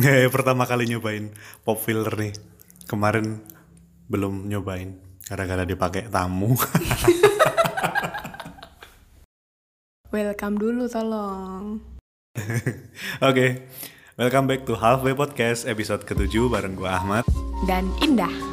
Eh, pertama kali nyobain pop filler nih. Kemarin belum nyobain gara-gara dipakai tamu. Welcome dulu tolong. Oke. Welcome back to Halfway Podcast episode ke-7 bareng gua Ahmad. Dan indah.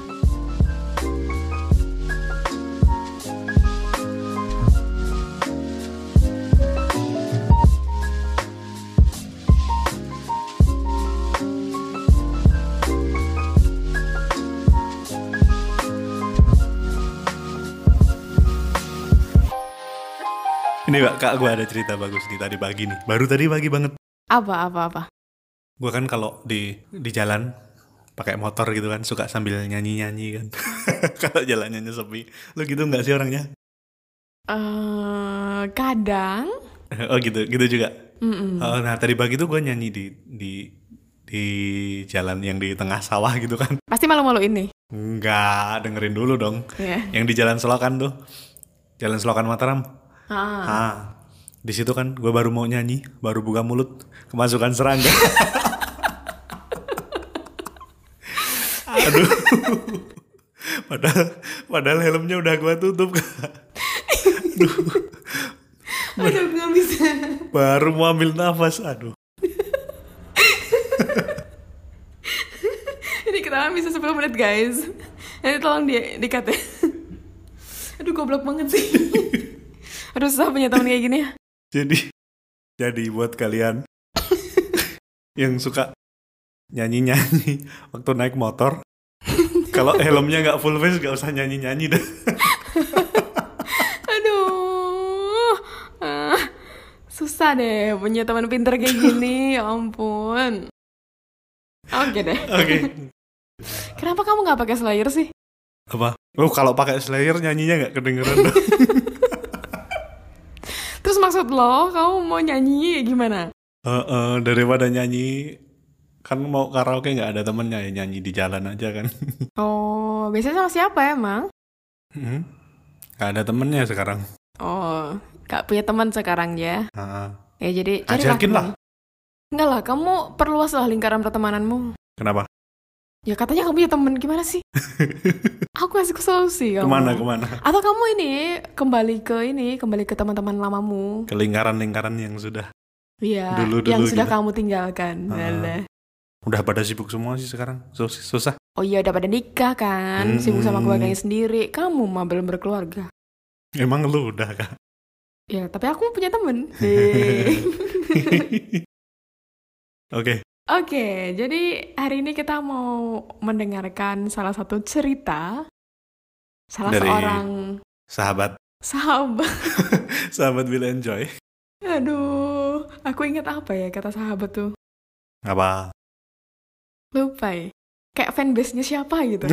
Ini Mbak, Kak gua ada cerita bagus nih tadi pagi nih. Baru tadi pagi banget. Apa apa apa? Gua kan kalau di di jalan pakai motor gitu kan suka sambil nyanyi-nyanyi kan. kalau jalannya sepi. Lu gitu nggak sih orangnya? Eh kadang. oh gitu, gitu juga. Mm-mm. Oh, nah tadi pagi tuh gue nyanyi di di di jalan yang di tengah sawah gitu kan. Pasti malu-malu ini. Enggak, dengerin dulu dong. Ya. Yang di jalan selokan tuh. Jalan selokan Mataram. Ah. Ah. Di situ kan gue baru mau nyanyi, baru buka mulut, kemasukan serangga. Aduh. padahal padahal helmnya udah gue tutup. Aduh nggak bisa. baru mau ambil nafas. Aduh. Ini kita bisa 10 menit guys. Nanti tolong di dikat ya. Aduh goblok banget sih. Aduh susah punya teman kayak gini ya. Jadi jadi buat kalian yang suka nyanyi-nyanyi waktu naik motor, kalau helmnya nggak full face nggak usah nyanyi-nyanyi deh. Aduh. Ah, susah deh punya teman pinter kayak gini. Ya ampun. Oke deh. Oke. Kenapa kamu nggak pakai slayer sih? Apa? Oh kalau pakai Slayer nyanyinya nggak kedengeran. Terus maksud lo, kamu mau nyanyi gimana? Heeh, daripada nyanyi kan mau karaoke nggak ada temennya ya nyanyi di jalan aja kan. Oh, biasanya sama siapa emang? Hmm? Nggak ada temennya sekarang. Oh, gak punya teman sekarang ya? Heeh. Ya jadi Ajakin lah. Enggak lah, kamu perluaslah lingkaran pertemananmu. Kenapa? Ya katanya kamu punya temen, gimana sih? Aku kasih solusi kamu. Ke mana ke mana? Atau kamu ini kembali ke ini, kembali ke teman-teman lamamu. Ke lingkaran-lingkaran yang sudah Iya, Dulu-dulu yang sudah gitu. kamu tinggalkan. Alah. udah pada sibuk semua sih sekarang. Sus- Susah. Oh iya, udah pada nikah kan, sibuk sama keluarganya sendiri. Kamu mah belum berkeluarga. Emang lu udah kah? Ya, tapi aku punya temen. Oke. Oke, jadi hari ini kita mau mendengarkan salah satu cerita salah Dari- seorang Sahabat, sahabat. sahabat will enjoy. Aduh, aku ingat apa ya kata sahabat tuh? Apa? Lupa ya. Kayak fanbase-nya siapa gitu.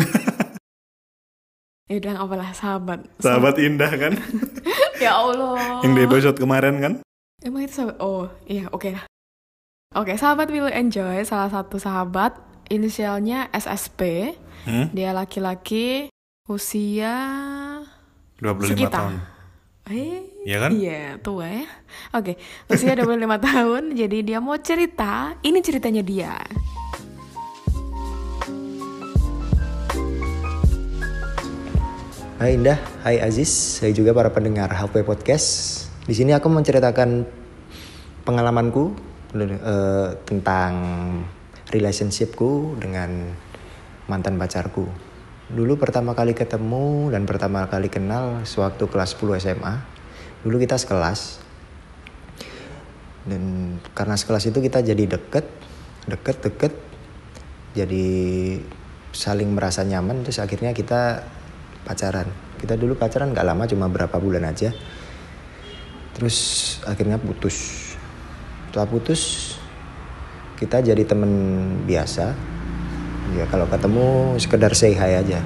ya bilang apalah sahabat. Sahabat indah kan? Ya Allah. Yang di episode kemarin kan? Emang itu sahabat? Oh, iya, oke lah. Oke, sahabat will enjoy salah satu sahabat inisialnya SSP. Hmm? Dia laki-laki usia 25 Sekitar. tahun. eh Iya kan? Iya, tua ya. Oke, usia 25 tahun. Jadi dia mau cerita, ini ceritanya dia. Hai Indah, hai Aziz, saya juga para pendengar HP Podcast. Di sini aku menceritakan pengalamanku eh, tentang relationshipku dengan mantan pacarku. Dulu pertama kali ketemu dan pertama kali kenal sewaktu kelas 10 SMA. Dulu kita sekelas. Dan karena sekelas itu kita jadi deket, deket, deket. Jadi saling merasa nyaman terus akhirnya kita pacaran. Kita dulu pacaran nggak lama cuma berapa bulan aja. Terus akhirnya putus. Setelah putus kita jadi temen biasa. Ya kalau ketemu sekedar say hi aja.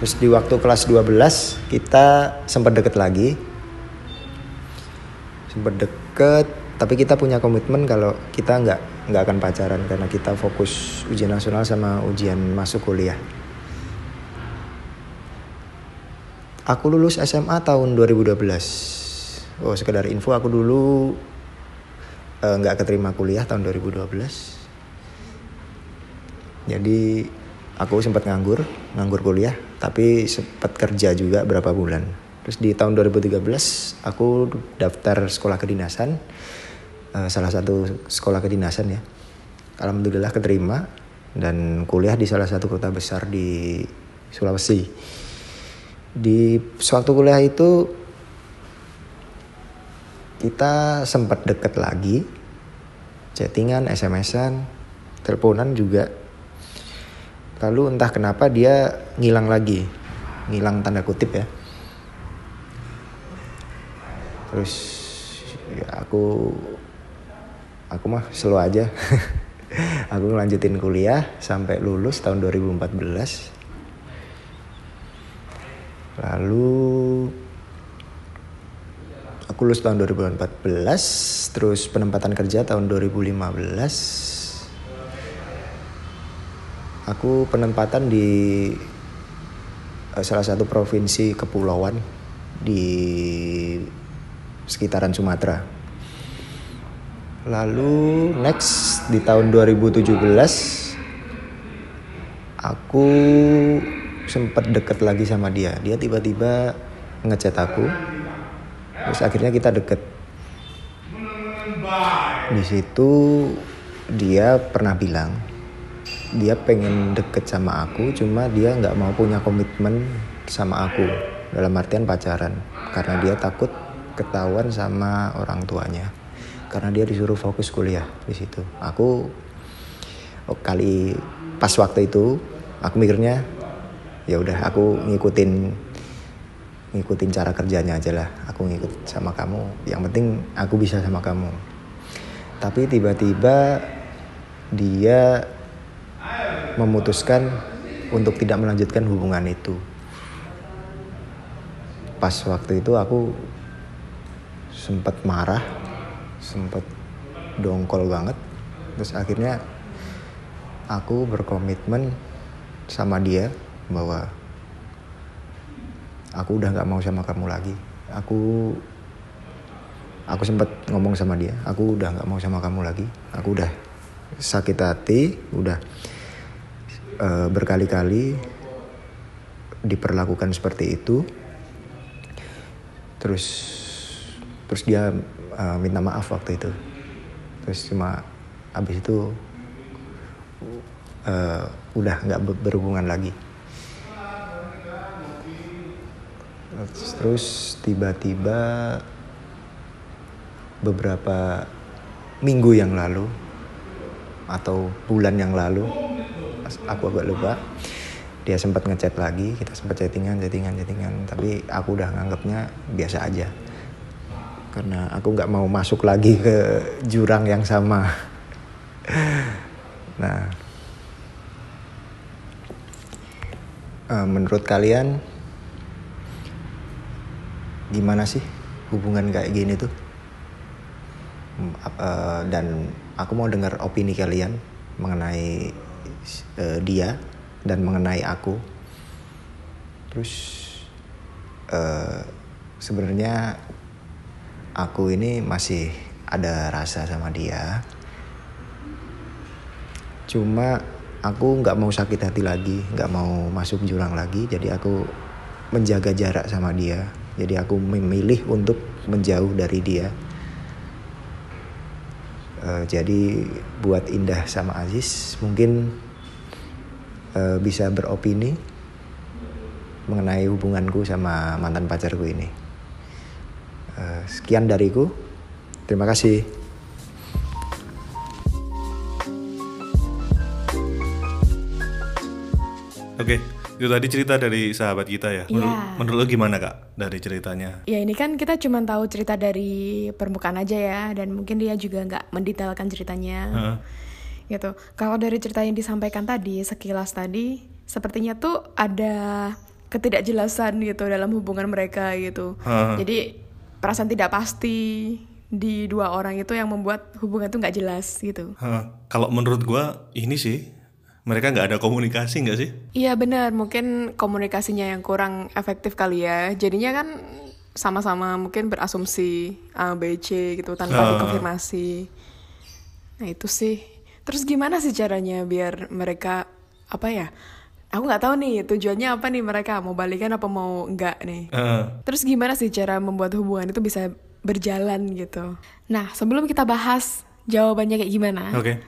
Terus di waktu kelas 12 kita sempat deket lagi. Sempat deket tapi kita punya komitmen kalau kita nggak nggak akan pacaran karena kita fokus ujian nasional sama ujian masuk kuliah. Aku lulus SMA tahun 2012. Oh, sekedar info aku dulu eh, nggak keterima kuliah tahun 2012. Jadi aku sempat nganggur, nganggur kuliah, tapi sempat kerja juga berapa bulan. Terus di tahun 2013 aku daftar sekolah kedinasan, eh, salah satu sekolah kedinasan ya. Alhamdulillah keterima dan kuliah di salah satu kota besar di Sulawesi. Di suatu kuliah itu kita sempat deket lagi, chattingan, SMS-an, teleponan juga. Lalu entah kenapa dia ngilang lagi, ngilang tanda kutip ya. Terus ya aku aku mah slow aja. aku ngelanjutin kuliah sampai lulus tahun 2014. Lalu lulus tahun 2014, terus penempatan kerja tahun 2015 aku penempatan di uh, salah satu provinsi kepulauan di sekitaran Sumatera. Lalu next di tahun 2017 aku sempat deket lagi sama dia. Dia tiba-tiba ngechat aku. Terus akhirnya kita deket. Di situ dia pernah bilang dia pengen deket sama aku cuma dia nggak mau punya komitmen sama aku. Dalam artian pacaran. Karena dia takut ketahuan sama orang tuanya. Karena dia disuruh fokus kuliah di situ. Aku oh, kali pas waktu itu aku mikirnya ya udah aku ngikutin ngikutin cara kerjanya aja lah aku ngikut sama kamu yang penting aku bisa sama kamu tapi tiba-tiba dia memutuskan untuk tidak melanjutkan hubungan itu. Pas waktu itu aku sempat marah, sempat dongkol banget. Terus akhirnya aku berkomitmen sama dia bahwa aku udah nggak mau sama kamu lagi. Aku aku sempat ngomong sama dia, aku udah nggak mau sama kamu lagi. Aku udah sakit hati, udah uh, berkali-kali diperlakukan seperti itu terus terus dia uh, minta maaf waktu itu terus cuma abis itu uh, udah nggak berhubungan lagi terus tiba-tiba beberapa minggu yang lalu atau bulan yang lalu aku agak lupa dia sempat ngechat lagi kita sempat chattingan chattingan chattingan. Tapi aku udah nganggapnya biasa aja. Karena aku nggak mau masuk lagi ke jurang yang sama. Nah uh, menurut kalian gimana sih hubungan kayak gini tuh? Uh, dan aku mau dengar opini kalian mengenai uh, dia dan mengenai aku. Terus uh, sebenarnya aku ini masih ada rasa sama dia. Cuma aku nggak mau sakit hati lagi nggak mau masuk jurang lagi. Jadi aku menjaga jarak sama dia jadi aku memilih untuk menjauh dari dia uh, jadi buat Indah sama Aziz mungkin uh, bisa beropini mengenai hubunganku sama mantan pacarku ini. Uh, sekian dariku. Terima kasih. Oke, itu tadi cerita dari sahabat kita ya. Menurut, yeah. menurut lo gimana kak dari ceritanya? Ya ini kan kita cuma tahu cerita dari permukaan aja ya, dan mungkin dia juga nggak mendetailkan ceritanya. Uh gitu. Kalau dari cerita yang disampaikan tadi, sekilas tadi, sepertinya tuh ada ketidakjelasan gitu dalam hubungan mereka gitu. Uh. Jadi perasaan tidak pasti di dua orang itu yang membuat hubungan itu nggak jelas gitu. Uh. Kalau menurut gue ini sih mereka nggak ada komunikasi nggak sih? Iya benar, mungkin komunikasinya yang kurang efektif kali ya. Jadinya kan sama-sama mungkin berasumsi A, B, C gitu tanpa uh. dikonfirmasi. Nah itu sih Terus gimana sih caranya biar mereka apa ya? Aku nggak tahu nih tujuannya apa nih mereka mau balikan apa mau enggak nih. Uh, Terus gimana sih cara membuat hubungan itu bisa berjalan gitu? Nah sebelum kita bahas jawabannya kayak gimana, Oke.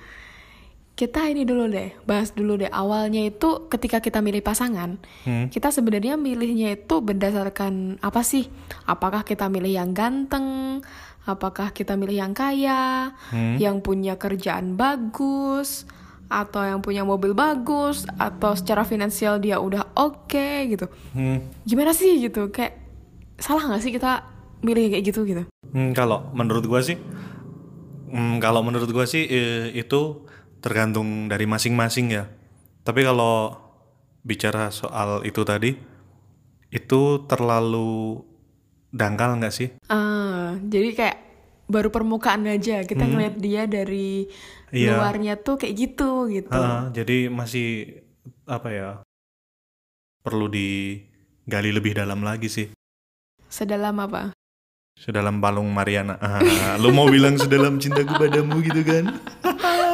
Kita ini dulu deh bahas dulu deh awalnya itu ketika kita milih pasangan, Hmm. kita sebenarnya milihnya itu berdasarkan apa sih? Apakah kita milih yang ganteng? Apakah kita milih yang kaya? Hmm. Yang punya kerjaan bagus? Atau yang punya mobil bagus? Atau secara finansial dia udah oke gitu? Hmm. Gimana sih gitu? Kayak salah nggak sih kita milih kayak gitu gitu? Hmm, kalau menurut gua sih, hmm, kalau menurut gua sih eh, itu tergantung dari masing-masing ya. Tapi kalau bicara soal itu tadi, itu terlalu dangkal nggak sih? Ah, jadi kayak baru permukaan aja kita ngeliat dia dari Iya. luarnya tuh kayak gitu gitu. Ah, jadi masih apa ya? Perlu digali lebih dalam lagi sih. Sedalam apa? Sedalam palung Mariana. Ah, lu mau bilang sedalam cintaku padamu gitu kan?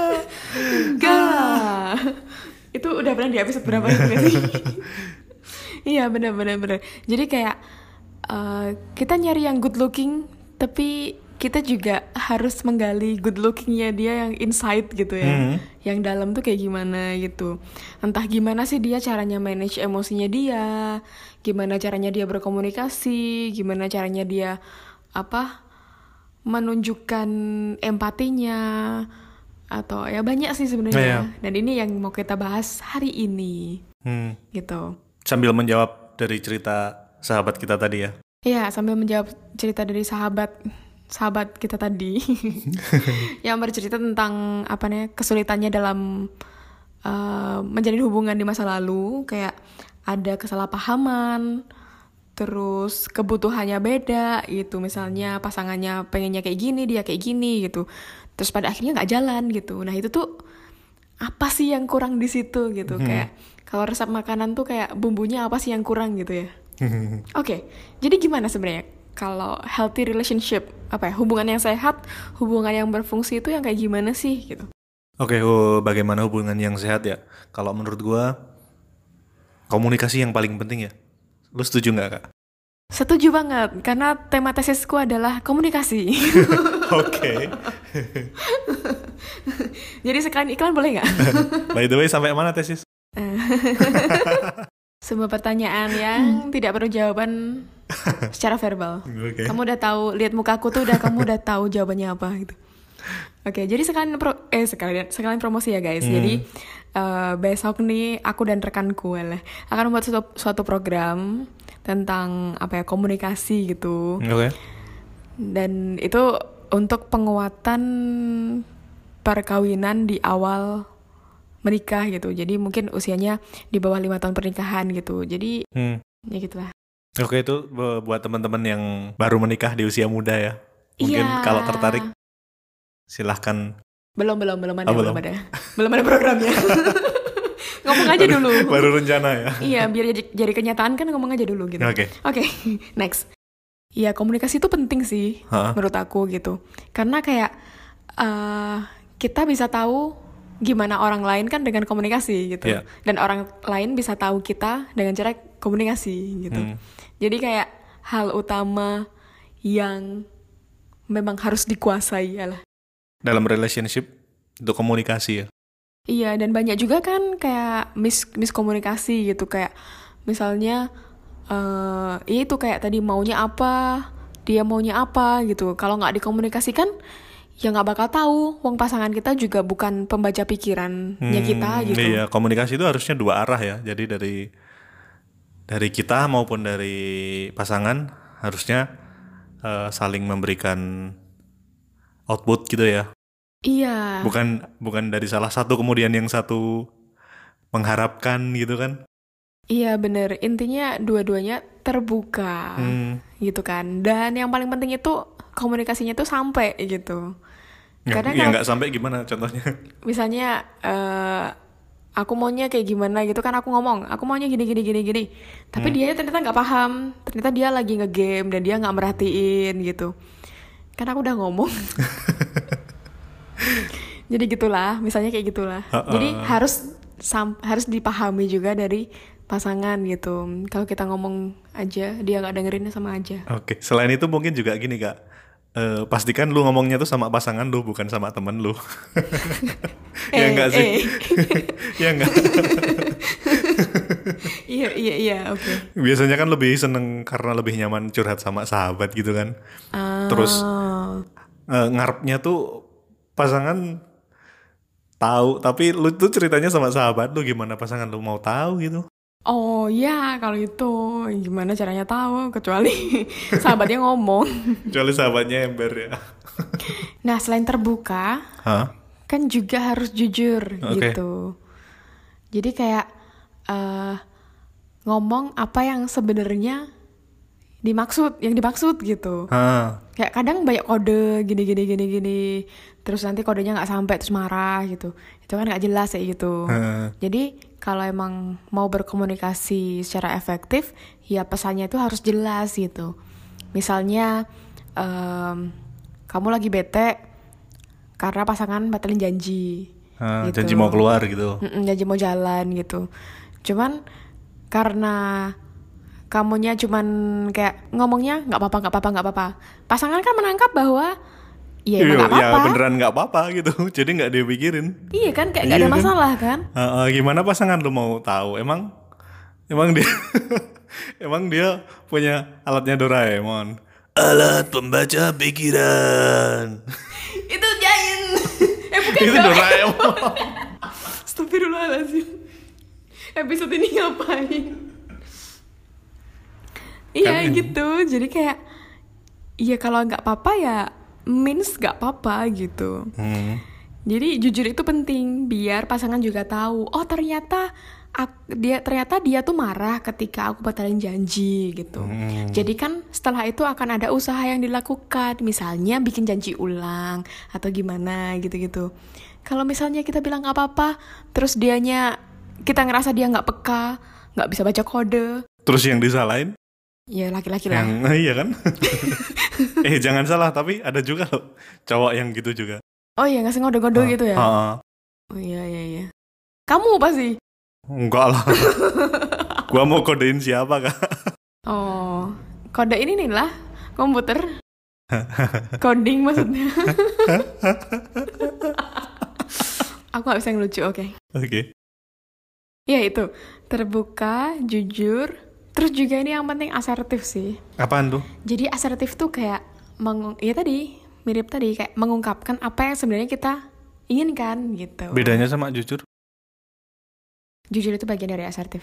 Enggak. itu udah pernah di episode berapa nggak sih? iya benar benar benar. Jadi kayak eh, kita nyari yang good looking tapi kita juga harus menggali good lookingnya dia yang inside gitu ya. Hmm. Yang dalam tuh kayak gimana gitu. Entah gimana sih dia caranya manage emosinya dia, gimana caranya dia berkomunikasi, gimana caranya dia apa menunjukkan empatinya atau ya banyak sih sebenarnya. Iya. Dan ini yang mau kita bahas hari ini Hmm. gitu. Sambil menjawab dari cerita sahabat kita tadi ya. Iya, sambil menjawab cerita dari sahabat sahabat kita tadi yang bercerita tentang apa nih kesulitannya dalam uh, menjalin hubungan di masa lalu, kayak ada kesalahpahaman, terus kebutuhannya beda gitu, misalnya pasangannya pengennya kayak gini, dia kayak gini gitu, terus pada akhirnya nggak jalan gitu. Nah itu tuh apa sih yang kurang di situ gitu, kayak kalau resep makanan tuh kayak bumbunya apa sih yang kurang gitu ya? Oke, jadi gimana sebenarnya kalau healthy relationship apa ya hubungan yang sehat, hubungan yang berfungsi itu yang kayak gimana sih gitu? Oke, oh, bagaimana hubungan yang sehat ya? Kalau menurut gua komunikasi yang paling penting ya. Lu setuju nggak kak? Setuju banget karena tema tesisku adalah komunikasi. Oke. jadi sekalian iklan boleh nggak? By the way, sampai mana tesis? Sebuah pertanyaan yang tidak perlu jawaban secara verbal. Oke. Kamu udah tahu lihat mukaku tuh udah kamu udah tahu jawabannya apa gitu. Oke, jadi sekalian pro, eh sekalian sekalian promosi ya guys. Jadi eh, besok nih aku dan rekanku lah akan membuat suatu, suatu program tentang apa ya komunikasi gitu. Oke. Dan itu untuk penguatan perkawinan di awal menikah gitu. Jadi mungkin usianya di bawah lima tahun pernikahan gitu. Jadi Hmm. ya gitulah. Oke itu bu- buat teman-teman yang baru menikah di usia muda ya. Mungkin Iya. kalau tertarik silahkan Belum belum belum ada Oh, belum. belum. ada belum ada programnya. ngomong aja dulu. baru rencana ya. iya biar jadi, jadi kenyataan kan ngomong aja dulu gitu. Oke. Oke, next. Iya komunikasi itu penting sih Ha-ha. menurut aku gitu. Karena kayak eh kita bisa tahu gimana orang lain kan dengan komunikasi gitu. Iya. Dan orang lain bisa tahu kita dengan cara komunikasi gitu. Hmm. Jadi kayak hal utama yang memang harus dikuasai lah. Dalam relationship untuk komunikasi ya. Iya, dan banyak juga kan kayak mis miskomunikasi gitu kayak misalnya eh ya itu kayak tadi maunya apa, dia maunya apa gitu. Kalau nggak dikomunikasikan ya nggak bakal tahu. Wong pasangan kita juga bukan pembaca pikirannya kita Hmm, gitu. Iya, komunikasi itu harusnya dua arah ya. Jadi dari dari kita maupun dari pasangan harusnya eh, saling memberikan output gitu ya. Iya. Bukan bukan dari salah satu kemudian yang satu mengharapkan gitu kan. Iya bener. Intinya dua-duanya terbuka Hmm. gitu kan. Dan yang paling penting itu komunikasinya tuh sampai gitu. Ya, Karena ya nggak sampai gimana contohnya? misalnya eh aku maunya kayak gimana gitu kan aku ngomong aku maunya gini gini gini gini tapi dia ternyata nggak paham ternyata dia lagi ngegame dan dia nggak merhatiin gitu kan aku udah ngomong Jadi gitulah, misalnya kayak gitulah. Ha-ha. Jadi harus sam- harus dipahami juga dari pasangan gitu. Kalau kita ngomong aja, dia nggak dengerinnya sama aja. Oke, selain itu mungkin juga gini kak, Eh, pastikan lu ngomongnya tuh sama pasangan lu bukan sama temen lu. ya Eh, enggak sih? eh. ya enggak. iya iya iya, oke. Biasanya kan lebih seneng karena lebih nyaman curhat sama sahabat gitu kan. Terus Ah, eh, ngarepnya tuh pasangan tahu, tapi lu tuh ceritanya sama sahabat lu gimana pasangan lu mau tahu gitu? Oh ya kalau itu gimana caranya tahu kecuali sahabatnya ngomong. Kecuali sahabatnya ember ya. Nah selain terbuka Hah? kan juga harus jujur Oke. gitu. Jadi kayak eh, ngomong apa yang sebenarnya dimaksud, yang dimaksud gitu. Hah. Kayak kadang banyak kode gini gini gini gini, terus nanti kodenya nggak sampai terus marah gitu. Itu kan nggak jelas kayak gitu. Heeh. Jadi kalau emang mau berkomunikasi secara efektif, ya pesannya itu harus jelas gitu. Misalnya em, kamu lagi bete karena pasangan batalin janji. Hah, gitu. janji mau keluar gitu. Mm-mm, janji mau jalan gitu. Cuman karena kamunya cuman kayak ngomongnya nggak apa-apa nggak apa-apa nggak apa-apa. Pasangan kan menangkap bahwa ya Iya, nggak ya beneran nggak apa-apa gitu. Jadi nggak dia pikirin. Iya kan kayak nggak Iya ada kan? masalah kan? Heeh, gimana pasangan lu mau tahu? Emang emang dia emang dia punya alatnya Doraemon. Alat pembaca pikiran. Itu Jain. eh bukan Itu. Doraemon. Astagfirullahaladzim Episode ini ngapain? Iya Kan- gitu Jadi kayak Iya kalau nggak apa-apa ya Means nggak apa-apa gitu Hmm. Jadi jujur itu penting Biar pasangan juga tahu Oh ternyata ak- dia ternyata dia tuh marah ketika aku batalin janji gitu. Jadi kan setelah itu akan ada usaha yang dilakukan, misalnya bikin janji ulang atau gimana gitu-gitu. Kalau misalnya kita bilang nggak apa-apa, terus dianya kita ngerasa dia nggak peka, nggak bisa baca kode, Terus yang disalahin ya laki-laki lah. yang iya kan? eh jangan salah tapi ada juga loh cowok yang gitu juga. Oh iya ngasih ngode-ngode gitu ya? Heeh. Oh iya iya iya. Kamu pasti. Enggak lah. Gua mau kodein siapa kak? Oh, kode ini nih lah komputer. Coding maksudnya. Aku gak bisa ngelucu, oke. Oke. Ya itu, terbuka, jujur. Terus juga ini yang penting asertif sih. Apaan tuh? Jadi asertif tuh kayak, mengung ya tadi, mirip tadi, kayak mengungkapkan apa yang sebenarnya kita inginkan gitu. Bedanya sama jujur? Jujur itu bagian dari asertif.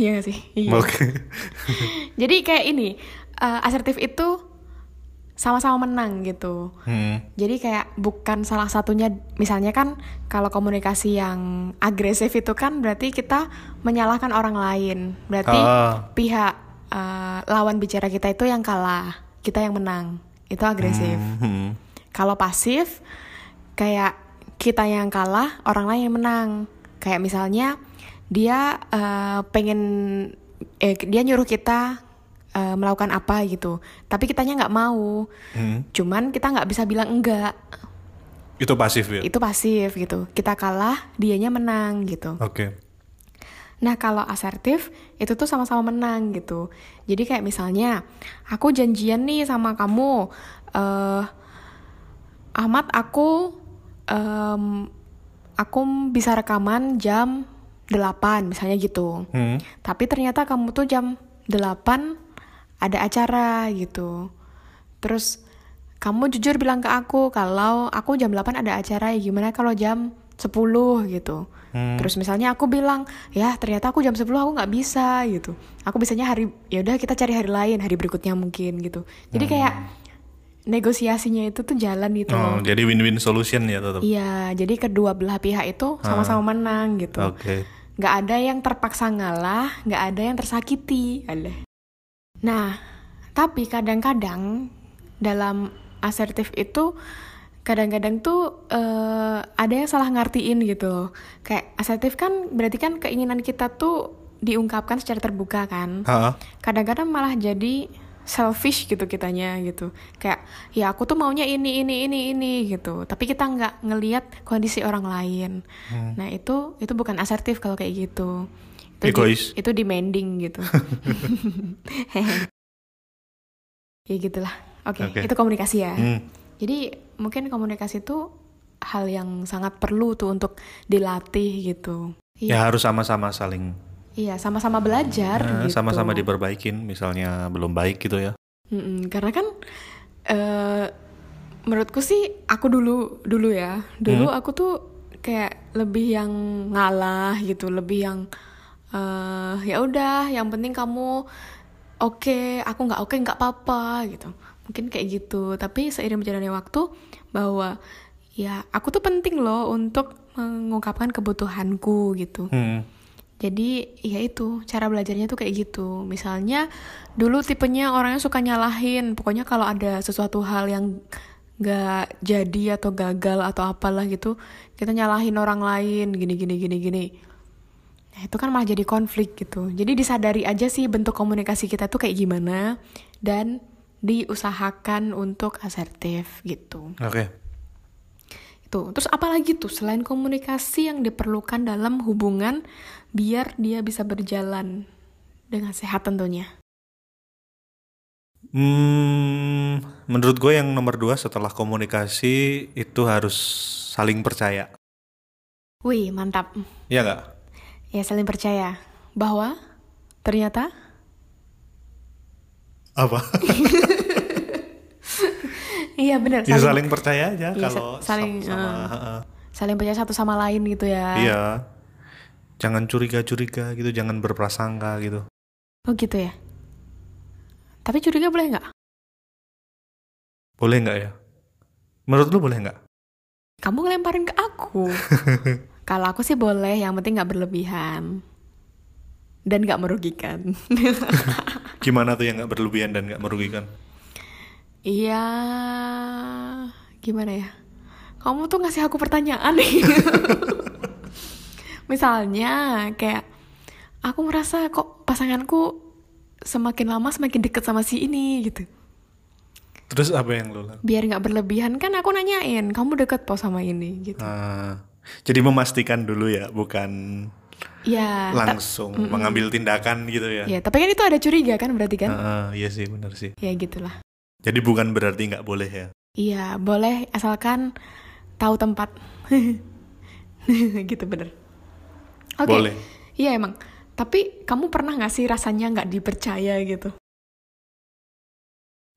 Iya gak sih? Iya. Oke. Jadi kayak ini, eh, asertif itu sama-sama menang gitu. Hmm. Jadi kayak bukan salah satunya, misalnya kan kalau komunikasi yang agresif itu kan berarti kita menyalahkan orang lain. Berarti Ah. pihak eh, lawan bicara kita itu yang kalah, kita yang menang. Itu agresif. Hmm. Kalau pasif, kayak kita yang kalah, orang lain yang menang. Kayak misalnya dia eh, pengen, eh, dia nyuruh kita eh, melakukan apa gitu, tapi kitanya nggak mau. Hmm. Cuman kita nggak bisa bilang enggak, Itu pasif ya? itu pasif gitu. Kita kalah, dianya menang gitu. Oke. Nah kalau asertif itu tuh sama-sama menang gitu. Jadi kayak misalnya aku janjian nih sama kamu, eh Ahmad aku em, aku bisa rekaman jam 8 misalnya gitu. Hmm. Tapi ternyata kamu tuh jam 8 ada acara gitu. Terus kamu jujur bilang ke aku kalau aku jam 8 ada acara ya gimana kalau jam 10 gitu. Hmm. Terus misalnya aku bilang, ya ternyata aku jam 10 aku nggak bisa gitu. Aku bisanya hari, ya udah kita cari hari lain, hari berikutnya mungkin gitu. Jadi kayak negosiasinya itu tuh jalan gitu Oh, loh. jadi win-win solution ya tetap. Iya, jadi kedua belah pihak itu sama-sama menang gitu. Oke. Nggak ada yang terpaksa ngalah, nggak ada yang tersakiti. Ada. Nah, tapi kadang-kadang dalam asertif itu kadang-kadang tuh eh, ada yang salah ngertiin gitu. Kayak asertif kan berarti kan keinginan kita tuh diungkapkan secara terbuka kan. Kadang-kadang malah jadi selfish gitu kitanya gitu. Kayak ya aku tuh maunya ini ini ini ini gitu. Tapi kita nggak ngelihat kondisi orang lain. Nah itu itu bukan asertif kalau kayak gitu itu di- Egois. itu demanding gitu ya gitulah oke Oke. itu komunikasi ya Hmm. jadi mungkin komunikasi itu hal yang sangat perlu tuh untuk dilatih gitu Ya iya harus sama-sama saling iya sama-sama belajar eh, gitu sama-sama diperbaikin misalnya belum baik gitu ya. Mm-mm, karena kan eh menurutku sih aku dulu dulu ya dulu aku tuh kayak lebih yang ngalah gitu lebih yang eh ya udah yang penting kamu oke aku nggak oke nggak apa-apa gitu mungkin kayak gitu tapi seiring berjalannya waktu bahwa ya aku tuh penting loh untuk mengungkapkan kebutuhanku gitu Hmm. jadi ya itu cara belajarnya tuh kayak gitu. Misalnya dulu tipenya orangnya suka nyalahin. Pokoknya kalau ada sesuatu hal yang gak jadi atau gagal atau apalah gitu, kita nyalahin orang lain gini gini gini gini. Nah itu kan malah jadi konflik gitu. Jadi disadari aja sih bentuk komunikasi kita tuh kayak gimana dan diusahakan untuk asertif gitu. Oke. Tuh, terus apalagi tuh selain komunikasi yang diperlukan dalam hubungan biar dia bisa berjalan dengan sehat tentunya. Hmm, menurut gue yang nomor dua setelah komunikasi itu harus saling percaya. Wih, mantap. Iya nggak? Ya saling percaya bahwa ternyata Apa? iya benar ya saling, saling percaya aja Iya, kalau sa- saling, sama, eh, heeh. saling percaya satu sama lain gitu ya. Iya. Jangan curiga-curiga gitu, jangan berprasangka gitu. Oh gitu ya. Tapi curiga boleh nggak? Boleh nggak ya? Menurut lu boleh nggak? Kamu ngelemparin ke aku. Kalau aku sih boleh, yang penting nggak berlebihan dan nggak merugikan. Gimana tuh yang nggak berlebihan dan nggak merugikan? Iya, gimana ya? Kamu tuh ngasih aku pertanyaan nih. Misalnya kayak aku merasa kok pasanganku semakin lama semakin deket sama si ini gitu. Terus apa yang lu lakukan? Biar nggak berlebihan kan aku nanyain, kamu deket po sama ini gitu. Ah, jadi memastikan dulu ya, bukan Ya, langsung mengambil tindakan gitu ya. ya, tapi kan itu ada curiga kan berarti kan? Ah, iya sih, benar sih. Ya gitulah. Jadi bukan berarti nggak boleh ya. Iya, boleh asalkan tahu tempat. gitu bener. Oke. Boleh. Iya emang. Tapi kamu pernah gak sih rasanya nggak dipercaya gitu?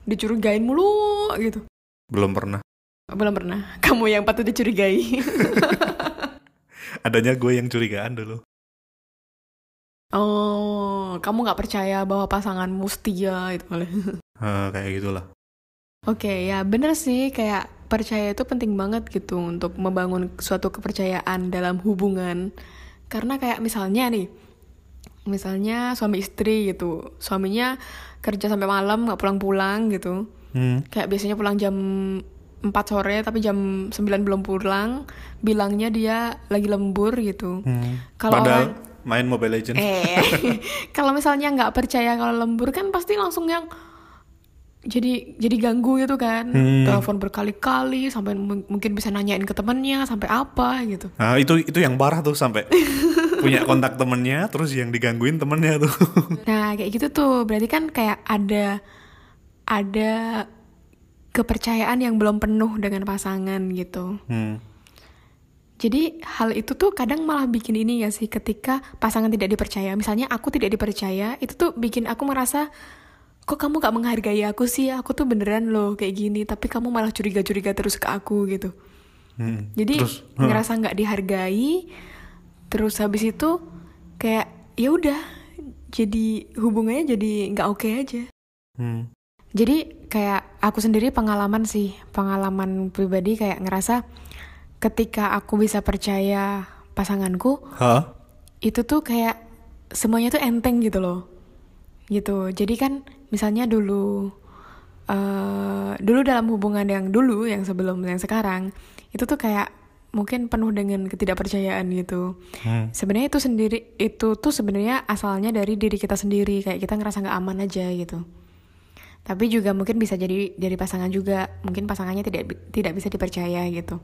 Dicurigain mulu gitu. Belum pernah. Belum pernah. Kamu yang patut dicurigai. Adanya gue yang curigaan dulu. oh, kamu nggak percaya bahwa pasanganmu setia itu malah. Ah, kayak gitulah. Oke, ya bener sih kayak percaya itu penting banget gitu untuk membangun suatu kepercayaan dalam hubungan. Karena kayak misalnya nih, misalnya suami istri gitu, suaminya kerja sampai malam nggak pulang-pulang gitu. Hmm. Kayak biasanya pulang jam 4 sore tapi jam 9 belum pulang, bilangnya dia lagi lembur gitu. Hmm. Kalau Padahal orang- main Mobile Legends. Eh, kalau misalnya nggak percaya kalau lembur kan pasti langsung yang jadi jadi ganggu gitu kan. Hmm. Telepon berkali-kali sampai mung- mungkin bisa nanyain ke temennya sampai apa gitu. Nah, itu itu yang parah tuh sampai punya kontak temennya terus yang digangguin temennya tuh. Nah, kayak gitu tuh berarti kan kayak ada ada kepercayaan yang belum penuh dengan pasangan gitu. Hmm. Jadi hal itu tuh kadang malah bikin ini ya sih ketika pasangan tidak dipercaya. Misalnya aku tidak dipercaya, itu tuh bikin aku merasa kok kamu gak menghargai aku sih? Aku tuh beneran loh kayak gini, tapi kamu malah curiga-curiga terus ke aku gitu. Hmm. Jadi Terus, huh. ngerasa nggak dihargai, terus habis itu kayak ya udah, jadi hubungannya jadi nggak oke aja. Hmm. Jadi kayak aku sendiri pengalaman sih, pengalaman pribadi kayak ngerasa ketika aku bisa percaya pasanganku, Hah? itu tuh kayak semuanya tuh enteng gitu loh. Gitu. Jadi kan misalnya dulu eh dulu dalam hubungan yang dulu yang sebelum yang sekarang itu tuh kayak mungkin penuh dengan ketidakpercayaan gitu. Hmm. Sebenarnya itu sendiri itu tuh sebenarnya asalnya dari diri kita sendiri kayak kita ngerasa nggak aman aja gitu. Tapi juga mungkin bisa jadi dari pasangan juga. Mungkin pasangannya tidak tidak bisa dipercaya gitu.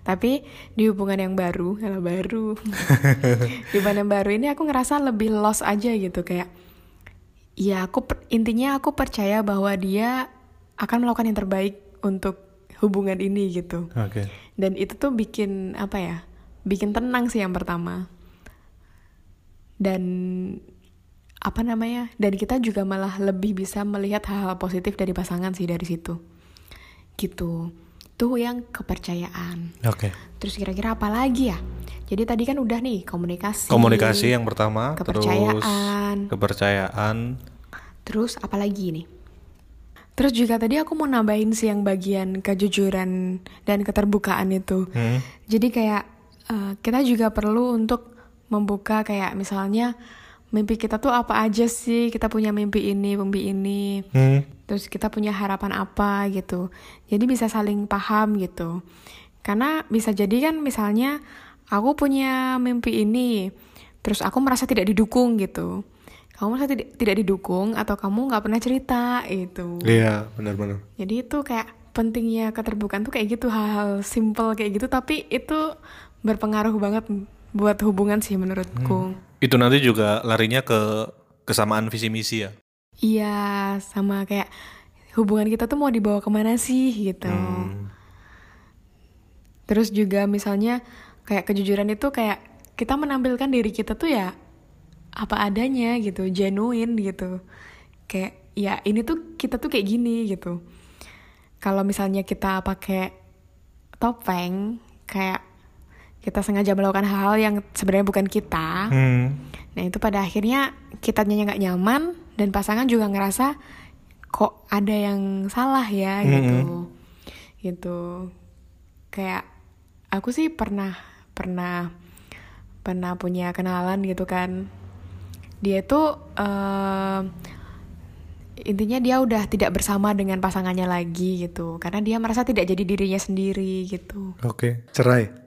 Tapi di hubungan yang baru kalau baru. Di hubungan yang baru ini aku ngerasa lebih lost aja gitu. Kayak ya aku intinya aku percaya bahwa dia akan melakukan yang terbaik untuk hubungan ini gitu. Oke. dan itu tuh bikin apa ya bikin tenang sih yang pertama. Dan apa namanya dan kita juga malah lebih bisa melihat hal-hal positif dari pasangan sih dari situ gitu tuh yang kepercayaan Oke. terus kira-kira apa lagi ya jadi tadi kan udah nih komunikasi Komunikasi yang pertama, Kepercayaan. terus kepercayaan. terus apa lagi nih terus juga tadi aku mau nambahin sih yang bagian kejujuran dan keterbukaan itu Hmm. jadi kayak eh, kita juga perlu untuk membuka kayak misalnya mimpi kita tuh apa aja sih? Kita punya mimpi ini mimpi ini. Hmm. terus kita punya harapan apa gitu. Jadi bisa saling paham gitu. Karena bisa jadi kan misalnya aku punya mimpi ini terus aku merasa tidak didukung gitu. Kamu merasa tidak tidak didukung atau kamu nggak pernah cerita itu Iya, benar-benar. jadi itu kayak pentingnya keterbukaan tuh kayak gitu hal-hal simple kayak gitu tapi itu berpengaruh banget buat hubungan sih menurutku. Itu nanti juga larinya ke kesamaan visi misi ya. iya sama kayak hubungan kita tuh mau dibawa ke mana sih gitu. Hmm. terus juga misalnya kayak kejujuran itu kayak kita menampilkan diri kita tuh ya apa adanya gitu genuine gitu. Kayak ya ini tuh kita tuh kayak gini gitu. Kalau misalnya kita pakai topeng kayak kita sengaja melakukan hal-hal yang sebenarnya bukan kita. Hmm. nah itu pada akhirnya kita nggak nyaman dan pasangan juga ngerasa kok ada yang salah ya? Gitu. Gitu. Kayak aku sih pernah pernah pernah punya kenalan gitu kan. Dia itu eh, intinya dia udah tidak bersama dengan pasangannya lagi gitu. Karena dia merasa tidak jadi dirinya sendiri gitu. Oke. Cerai.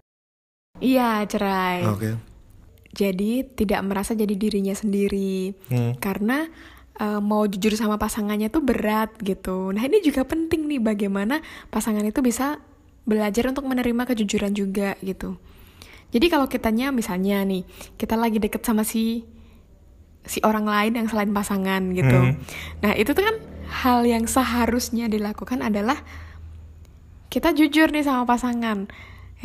Iya cerai Oke. jadi tidak merasa jadi dirinya sendiri Hmm. karena eh, mau jujur sama pasangannya tuh berat gitu nah ini juga penting nih bagaimana pasangan itu bisa belajar untuk menerima kejujuran juga gitu jadi kalau kitanya misalnya nih kita lagi deket sama si si orang lain yang selain pasangan gitu Hmm. nah itu tuh kan hal yang seharusnya dilakukan adalah kita jujur nih sama pasangan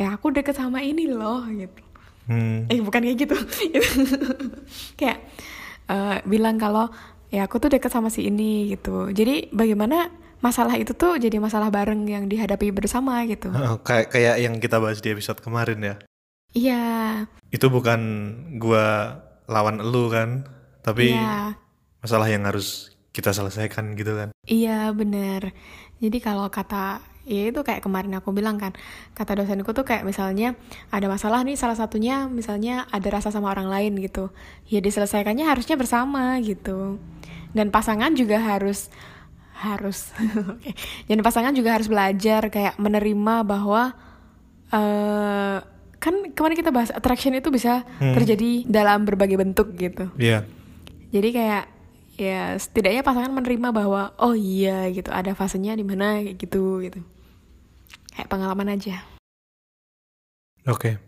ya aku deket sama ini loh gitu. Hmm. eh bukan kayak gitu. Kayak eh, bilang kalau ya aku tuh deket sama si ini gitu. Jadi bagaimana masalah itu tuh jadi masalah bareng yang dihadapi bersama gitu. Oh, kayak kayak yang kita bahas di episode kemarin ya. iya. Itu bukan gua lawan elu kan, tapi iya. masalah yang harus kita selesaikan gitu kan. iya bener. Jadi kalau kata ya itu kayak kemarin aku bilang kan kata dosenku tuh kayak misalnya ada masalah nih salah satunya misalnya ada rasa sama orang lain gitu. Ya diselesaikannya harusnya bersama gitu. Dan pasangan juga harus harus oke. Dan pasangan juga harus belajar kayak menerima bahwa eh kan kemarin kita bahas attraction itu bisa terjadi dalam berbagai bentuk gitu. Iya. jadi kayak ya setidaknya pasangan menerima bahwa oh iya gitu. Ada fasenya di mana gitu gitu kayak pengalaman aja Oke.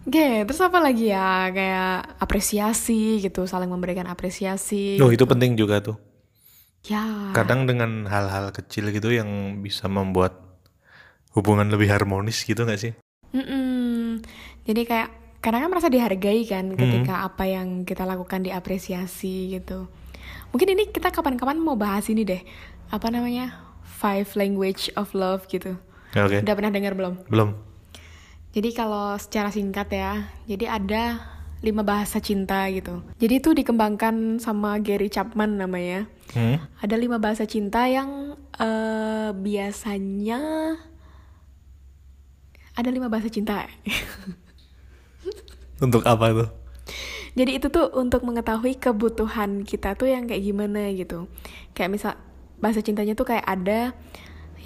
oke terus apa lagi ya kayak apresiasi gitu saling memberikan apresiasi Oh, itu penting juga tuh. ya Kadang dengan hal-hal kecil gitu yang bisa membuat hubungan lebih harmonis gitu gak sih? Mm-mm. jadi kayak karena kan merasa dihargai kan ketika apa yang kita lakukan diapresiasi gitu mungkin ini kita kapan-kapan mau bahas ini deh apa namanya five language of love gitu Ya, Oke. udah pernah dengar belum Belum. Jadi kalau secara singkat ya, jadi ada lima bahasa cinta gitu. Jadi itu dikembangkan sama Gary Chapman namanya. Hmm? Ada lima bahasa cinta yang eh, biasanya ada lima bahasa cinta. Untuk apa tuh? Jadi itu tuh untuk mengetahui kebutuhan kita tuh yang kayak gimana gitu. Kayak misal bahasa cintanya tuh kayak ada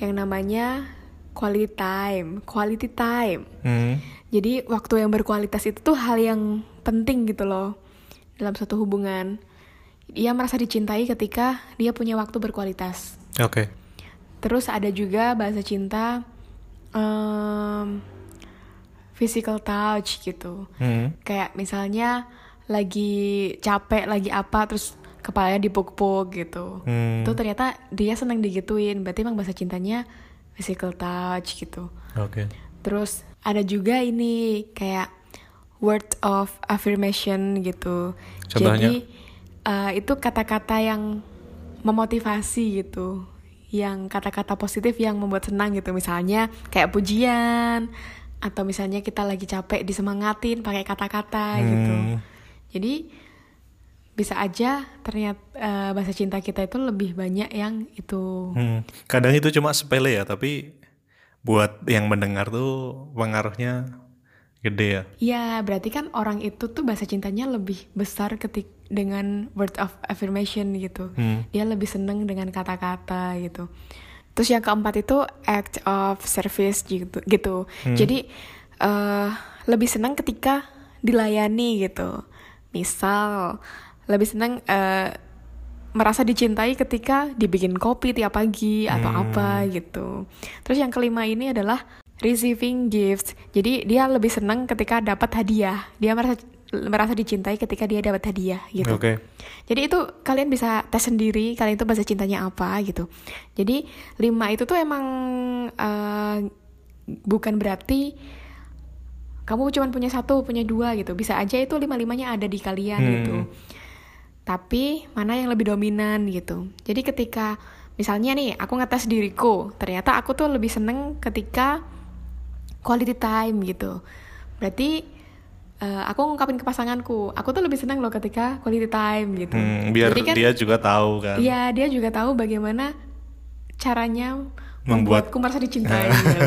yang namanya quality time, quality time. Hmm. Jadi waktu yang berkualitas itu tuh hal yang penting gitu loh dalam suatu hubungan. dia merasa dicintai ketika dia punya waktu berkualitas. Oke. Terus ada juga bahasa cinta em, physical touch gitu. Hmm. Kayak misalnya lagi capek, lagi apa, terus kepalanya dipuk-puk gitu. Hmm. Itu ternyata dia seneng digituin. Berarti emang bahasa cintanya physical touch gitu. Oke. Terus ada juga ini kayak word of affirmation gitu. Contohnya? Jadi eh, itu kata-kata yang memotivasi gitu. Yang kata-kata positif yang membuat senang gitu. Misalnya kayak pujian atau misalnya kita lagi capek disemangatin pakai kata-kata gitu. Hmm. Jadi bisa aja ternyata eh, bahasa cinta kita itu lebih banyak yang itu. Hmm. Kadang itu cuma sepele ya, tapi buat yang mendengar tuh pengaruhnya gede ya. Ya, berarti kan orang itu tuh bahasa cintanya lebih besar ketik dengan word of affirmation gitu. Hmm. Dia lebih seneng dengan kata-kata gitu. Terus yang keempat itu act of service gitu. gitu. Jadi eh lebih senang ketika dilayani gitu. Misal lebih senang eh, merasa dicintai ketika dibikin kopi tiap pagi atau apa gitu. Terus yang kelima ini adalah receiving gifts. Jadi dia lebih senang ketika dapat hadiah. Dia merasa merasa dicintai ketika dia dapat hadiah gitu. Oke. Jadi itu kalian bisa tes sendiri kalian itu bahasa cintanya apa gitu. Jadi lima itu tuh emang eh, bukan berarti kamu cuma punya satu, punya dua gitu. Bisa aja itu lima-limanya ada di kalian Hmm. gitu. Tapi mana yang lebih dominan gitu. Jadi ketika misalnya nih aku ngetes diriku, ternyata aku tuh lebih seneng ketika quality time gitu. Berarti eh, aku ngungkapin ke pasanganku, aku tuh lebih seneng loh ketika quality time gitu. Hmm, biar Jadi kan, dia juga tahu kan. Iya, dia juga tahu bagaimana caranya Membuat- membuatku merasa dicintai gitu.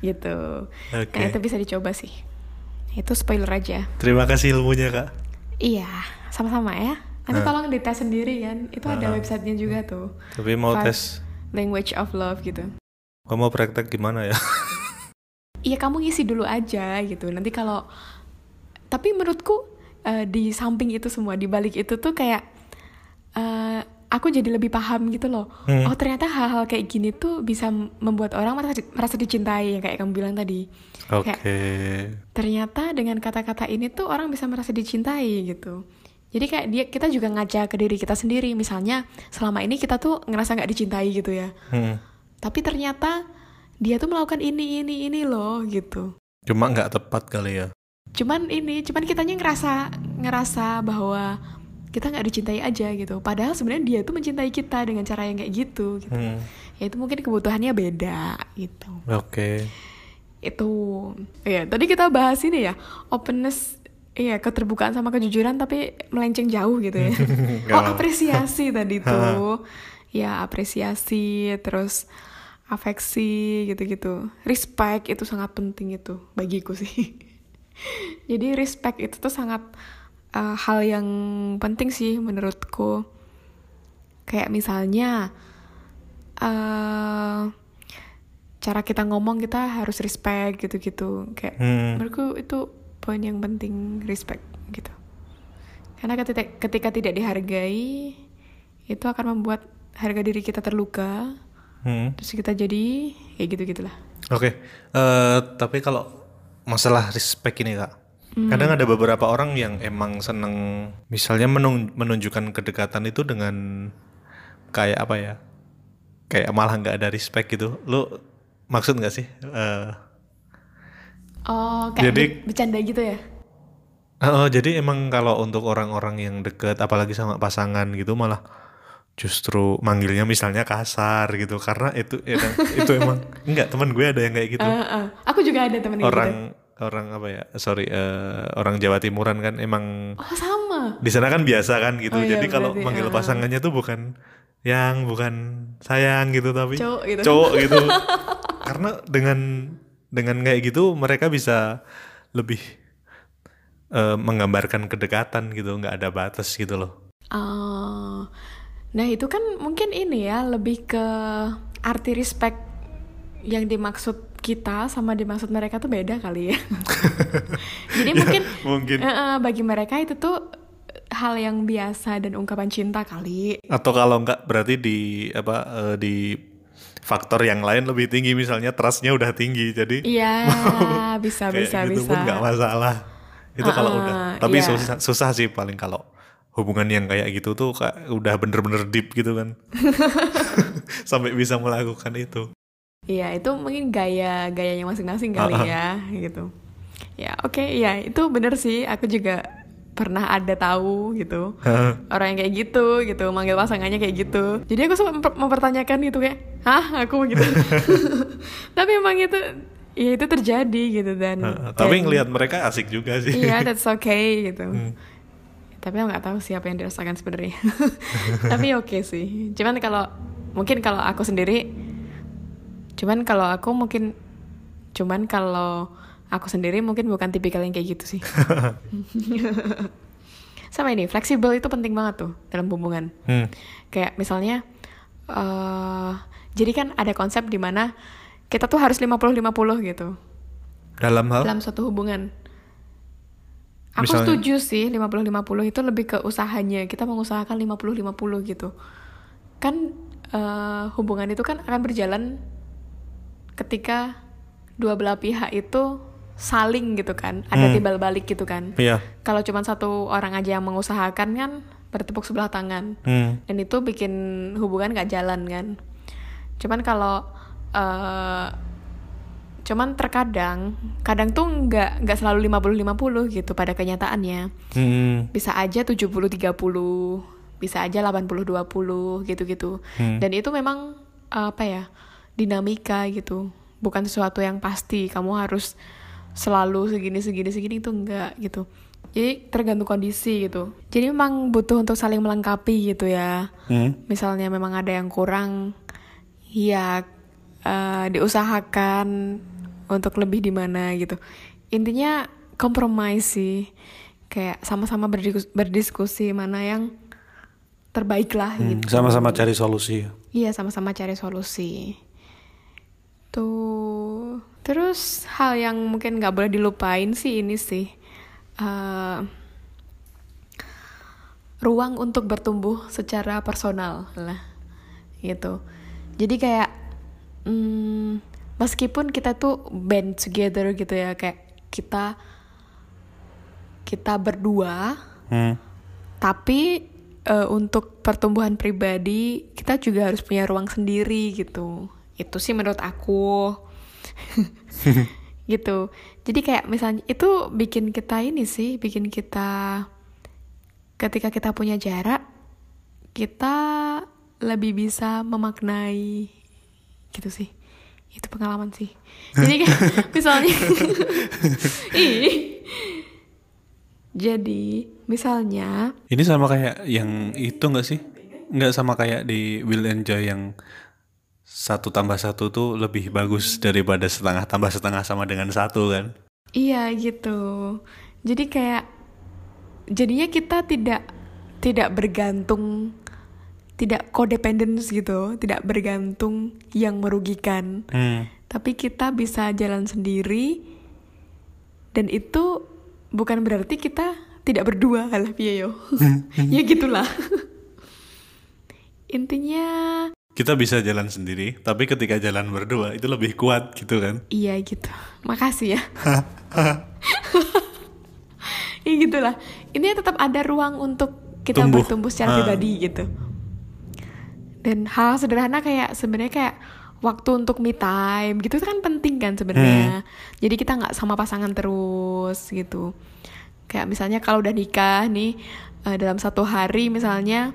gitu. Oke. Nah, itu bisa dicoba sih. Itu spoiler aja. Terima kasih ilmunya kak. Iya, sama-sama ya. Nanti Nah. tolong dites sendiri kan. Itu ada websitenya juga tuh. Tapi mau Five tes, Language of love gitu. kamu mau praktek gimana ya? Iya kamu ngisi dulu aja gitu. Nanti kalau tapi menurutku eh, di samping itu semua di balik itu tuh kayak eh, aku jadi lebih paham gitu loh. Hmm. Oh ternyata hal-hal kayak gini tuh bisa membuat orang merasa, merasa dicintai yang kayak kamu bilang tadi. Oke. Kayak ternyata dengan kata-kata ini tuh orang bisa merasa dicintai gitu. Jadi kayak dia kita juga ngaca ke diri kita sendiri. Misalnya selama ini kita tuh ngerasa nggak dicintai gitu ya. Hmm. Tapi ternyata dia tuh melakukan ini ini ini loh gitu. Cuma nggak tepat kali ya. Cuman ini, cuman kitanya ngerasa ngerasa bahwa kita nggak dicintai aja gitu. Padahal sebenarnya dia tuh mencintai kita dengan cara yang kayak gitu. gitu. Hmm. Ya itu mungkin kebutuhannya beda gitu. Oke. Itu ya tadi kita bahas ini ya openness Iya, keterbukaan sama kejujuran tapi melenceng jauh gitu ya. Oh, apresiasi tadi tuh. ya, apresiasi, terus afeksi gitu-gitu. Respect itu sangat penting itu bagiku sih. Jadi respect itu tuh sangat uh, hal yang penting sih menurutku. Kayak misalnya uh, cara kita ngomong kita harus respect gitu-gitu. Kayak Hmm. menurutku itu poin yang penting respect gitu. Karena ketika, ketika tidak dihargai itu akan membuat harga diri kita terluka. Hmm. Terus kita jadi kayak gitu gitulah. Oke, eh, tapi kalau masalah respect ini kak, kadang ada beberapa orang yang emang seneng, misalnya menun- menunjukkan kedekatan itu dengan kayak apa ya, kayak malah nggak ada respect gitu. Lu maksud nggak sih? Eh, Oh, kayak Jadi- be- bercanda gitu ya? oh, jadi emang kalau untuk orang-orang yang deket, apalagi sama pasangan gitu, malah justru manggilnya misalnya kasar gitu, karena itu ya kan, itu emang enggak teman gue ada yang kayak gitu. Eh, eh. Aku juga ada temen orang gitu. orang apa ya sorry eh, orang Jawa Timuran kan emang Oh sama. di sana kan biasa kan gitu Oh iya, jadi kalau berarti, manggil ah. pasangannya tuh bukan yang bukan sayang gitu tapi Cowok gitu. cowok gitu karena dengan dengan kayak gitu mereka bisa lebih eh, menggambarkan kedekatan gitu nggak ada batas gitu loh Oh. Nah itu kan mungkin ini ya lebih ke arti respect yang dimaksud kita sama dimaksud mereka tuh beda kali ya. Jadi mungkin mungkin eh, eh, bagi mereka itu tuh hal yang biasa dan ungkapan cinta kali. Atau kalau enggak berarti di apa eh, di faktor yang lain lebih tinggi misalnya trustnya udah tinggi jadi Iya, bisa bisa gitu bisa. pun nggak masalah itu kalau Ah, udah tapi iya. susah, susah sih paling kalau hubungan yang kayak gitu tuh kayak udah bener-bener deep gitu kan sampai bisa melakukan itu Iya, itu mungkin gaya gayanya masing-masing kali Ah, ah. ya, gitu. Ya, oke, ya itu bener sih. Aku juga pernah ada tahu gitu orang yang kayak gitu gitu manggil pasangannya kayak gitu jadi aku sempat memper- mempertanyakan gitu kayak hah aku gitu tapi emang itu ya itu terjadi gitu dan tapi ngelihat mereka asik juga sih Iya, that's okay gitu. Hmm. Tapi aku nggak tahu siapa yang dirasakan sebenarnya. Tapi oke sih. Cuman kalau mungkin kalau aku sendiri, cuman kalau aku mungkin, cuman kalau aku sendiri mungkin bukan tipikal yang kayak gitu sih. Sama ini, fleksibel itu penting banget tuh dalam hubungan. Hmm. Kayak misalnya, eh jadi kan ada konsep di mana kita tuh harus 50-50 gitu dalam hal dalam suatu hubungan. Aku Misalnya? setuju sih 50-50 itu lebih ke usahanya. Kita mengusahakan 50-50 gitu. Kan eh, hubungan itu kan akan berjalan ketika dua belah pihak itu saling gitu kan. Ada Hmm. timbal balik gitu kan. iya Kalau cuma satu orang aja yang mengusahakan kan bertepuk sebelah tangan Hmm. dan itu bikin hubungan gak jalan kan cuman kalau eh cuman terkadang kadang tuh nggak nggak selalu 50-50 gitu pada kenyataannya Hmm. bisa aja 70-30 bisa aja 80-20 gitu-gitu Hmm. dan itu memang apa ya dinamika gitu bukan sesuatu yang pasti kamu harus selalu segini segini segini itu enggak gitu. Jadi tergantung kondisi gitu. Jadi memang butuh untuk saling melengkapi gitu ya. Hmm. misalnya memang ada yang kurang ya eh, diusahakan untuk lebih di mana gitu. Intinya kompromi sih. Kayak sama-sama berdiskus- berdiskusi mana yang terbaik lah Hmm, gitu. sama-sama cari solusi. Iya sama-sama cari solusi tuh terus hal yang mungkin nggak boleh dilupain sih ini sih eh, ruang untuk bertumbuh secara personal lah gitu. Jadi kayak mm, meskipun kita tuh band together gitu ya kayak kita kita berdua Hmm. tapi eh, untuk pertumbuhan pribadi kita juga harus punya ruang sendiri gitu itu sih menurut aku. Gitu. Jadi kayak misalnya itu bikin kita ini sih bikin kita ketika kita punya jarak kita lebih bisa memaknai gitu sih. Itu pengalaman sih. Jadi kayak misalnya ih. Jadi misalnya Ini sama kayak yang itu nggak sih? Nggak sama kayak di Will Enjoy yang satu tambah satu tuh lebih bagus daripada setengah tambah setengah sama dengan satu kan? Iya gitu. Jadi kayak jadinya kita tidak tidak bergantung tidak codependence gitu, tidak bergantung yang merugikan. Hmm. Tapi kita bisa jalan sendiri dan itu bukan berarti kita tidak berdua piye yo. ya gitulah. Intinya Kita bisa jalan sendiri, tapi ketika jalan berdua itu lebih kuat gitu kan? Iya gitu. Makasih ya. Iya gitulah. Ini tetap ada ruang untuk kita Tumbuh. bertumbuh secara Ah. pribadi gitu. Dan hal sederhana kayak sebenarnya kayak waktu untuk me time gitu itu kan penting kan sebenarnya. Jadi kita nggak sama pasangan terus gitu. Kayak misalnya kalau udah nikah nih eh, dalam satu hari misalnya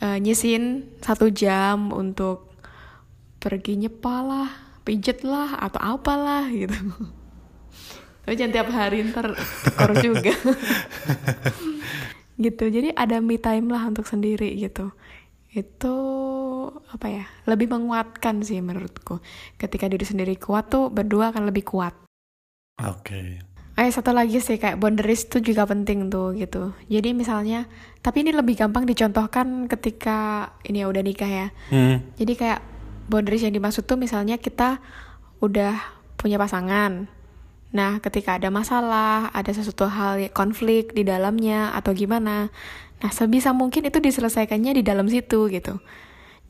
eh, nyisin satu jam untuk pergi nyepal lah, pijet lah, atau apalah gitu. Tapi jangan tiap hari ntar tekor juga. gitu, jadi ada me time lah untuk sendiri gitu. Itu apa ya, lebih menguatkan sih menurutku. Ketika diri sendiri kuat tuh berdua akan lebih kuat. Oke. Eh satu lagi sih kayak boundaries itu juga penting tuh gitu. Jadi misalnya, tapi ini lebih gampang dicontohkan ketika ini ya udah nikah ya. Hmm. Jadi kayak boundaries yang dimaksud tuh misalnya kita udah punya pasangan. Nah, ketika ada masalah, ada sesuatu hal konflik di dalamnya atau gimana, nah sebisa mungkin itu diselesaikannya di dalam situ gitu.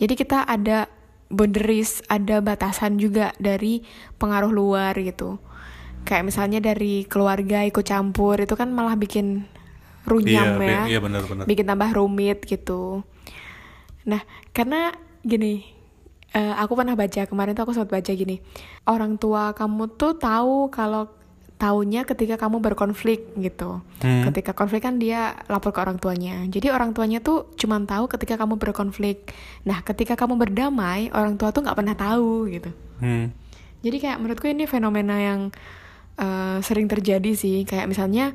Jadi kita ada boundaries, ada batasan juga dari pengaruh luar gitu. Kayak misalnya dari keluarga ikut campur itu kan malah bikin runyam Iya, ya. iya benar-benar. Bikin tambah rumit gitu. Nah, karena gini, eh, aku pernah baca kemarin tuh aku sempat baca gini, orang tua kamu tuh tahu kalau taunya ketika kamu berkonflik gitu. Hmm. Ketika konflik kan dia lapor ke orang tuanya. Jadi orang tuanya tuh cuma tahu ketika kamu berkonflik. Nah, ketika kamu berdamai, orang tua tuh nggak pernah tahu gitu. Hmm. Jadi kayak menurutku ini fenomena yang eh, sering terjadi sih. Kayak misalnya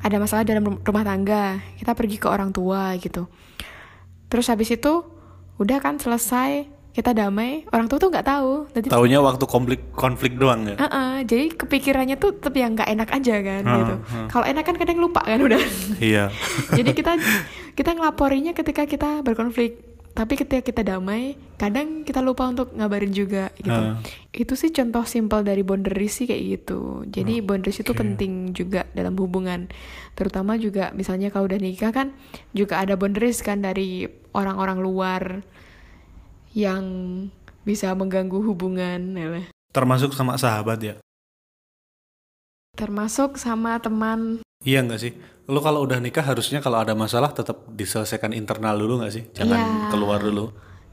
ada masalah dalam rum- rumah tangga, kita pergi ke orang tua gitu. Terus habis itu udah kan selesai, kita damai, orang tua tuh nggak tahu. Jadi Taunya waktu konflik konflik doang ya. Heeh, jadi kepikirannya tuh tetap yang nggak enak aja kan Heeh, gitu. heeh. Kalau enak kan kadang lupa kan udah. Iya. jadi kita kita ngelaporinya ketika kita berkonflik. Tapi ketika kita damai, kadang kita lupa untuk ngabarin juga gitu. Heeh. Itu sih contoh simpel dari boundaries sih kayak gitu. Jadi boundaries itu penting juga dalam hubungan. Terutama juga misalnya kalau udah nikah kan juga ada boundaries kan dari orang-orang luar yang bisa mengganggu hubungan ya. Termasuk sama sahabat ya. termasuk sama teman Iya nggak sih? Lu kalau udah nikah harusnya kalau ada masalah tetap diselesaikan internal dulu nggak sih? Jangan Iya. keluar dulu.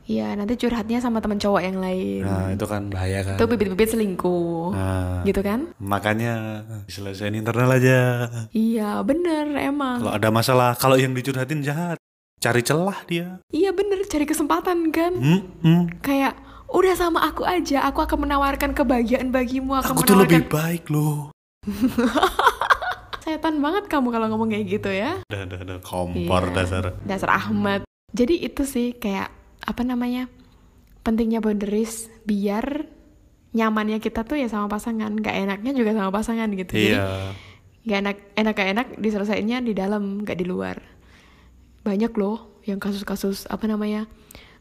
ya nanti curhatnya sama teman cowok yang lain Nah itu kan bahaya kan. itu bibit-bibit selingkuh Nah, gitu kan makanya diselesaikan internal aja. iya bener emang Kalau ada masalah, kalau yang dicurhatin jahat, cari celah dia. iya bener cari kesempatan kan Hmm, hmm. kayak udah sama aku aja aku akan menawarkan kebahagiaan bagimu akan Aku tuh menawarkan lebih baik loh. setan banget kamu kalau ngomong kayak gitu ya Dah, dah, dah, kompor Iya. dasar. dasar Ahmad jadi itu sih kayak apa namanya pentingnya boundaries biar nyamannya kita tuh ya sama pasangan gak enaknya juga sama pasangan gitu jadi Iya. gak enak enak gak enak diselesaikannya di dalam gak di luar banyak loh yang kasus-kasus apa namanya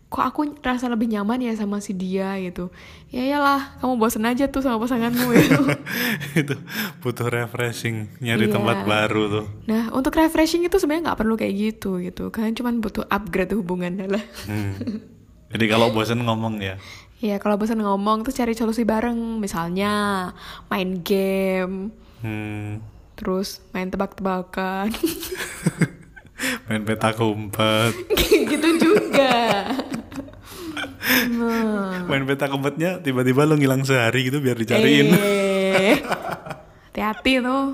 kok aku rasa lebih nyaman ya sama si dia gitu ya iyalah kamu bosen aja tuh sama pasanganmu gitu itu butuh refreshing, nyari Iya. tempat baru tuh. nah untuk refreshing itu sebenarnya nggak perlu kayak gitu gitu kan cuman butuh upgrade hubungan lah Hmm. Jadi kalau bosan ngomong ya. ya kalau bosan ngomong terus cari solusi bareng misalnya main game Hmm. terus main tebak-tebakan Main peta umpet. gitu juga Main peta umpetnya tiba-tiba lo ngilang sehari gitu biar dicariin. Eh, hati-hati tuh.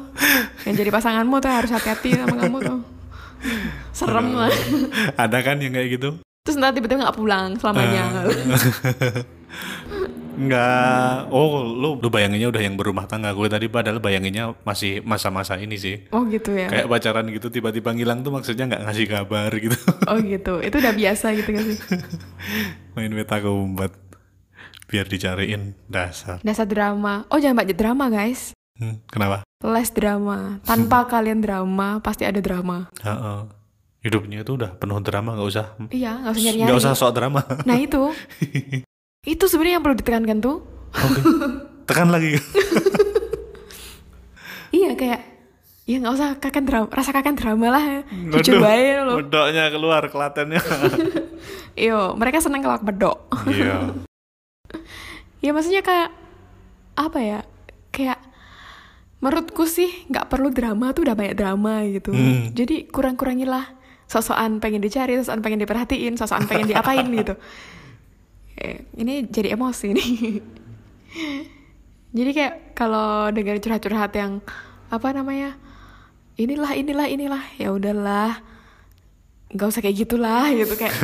Yang jadi pasanganmu tuh harus hati-hati sama kamu tuh. Serem lah. Ada kan yang kayak gitu? Terus nanti tiba-tiba nggak pulang selamanya. Enggak. Oh, lu lu bayanginnya udah yang berumah tangga. Gue tadi padahal bayanginnya masih masa-masa ini sih. Oh gitu ya. Kayak pacaran gitu tiba-tiba ngilang tuh maksudnya nggak ngasih kabar gitu. Oh gitu. Itu udah biasa gitu gak sih? Main peta umpet biar dicariin dasar. Dasar drama. Oh jangan baca drama guys. Hmm, kenapa? Les drama. Tanpa kalian drama pasti ada drama. Heeh. Hidupnya itu udah penuh drama, nggak usah Iya, nggak usah nyari-nyari. nggak usah sok drama. Nah itu. itu sebenarnya yang perlu ditekankan tuh. Oke. Tekan lagi. Iya kayak ya nggak usah kakak drama, rasa kakak drama lah. Baik loh. Bedoknya keluar kelatennya. Iyo, mereka seneng kalau bedok. Iya. ya maksudnya kayak apa ya? Kayak menurutku sih nggak perlu drama tuh udah banyak drama gitu. Hmm. Jadi kurang-kurangilah sosokan pengen dicari, sosokan pengen diperhatiin, sosokan pengen diapain gitu. Eh, ini jadi emosi nih. jadi kayak kalau dengar curhat-curhat yang apa namanya? Inilah inilah inilah ya udahlah. nggak usah kayak gitulah gitu kayak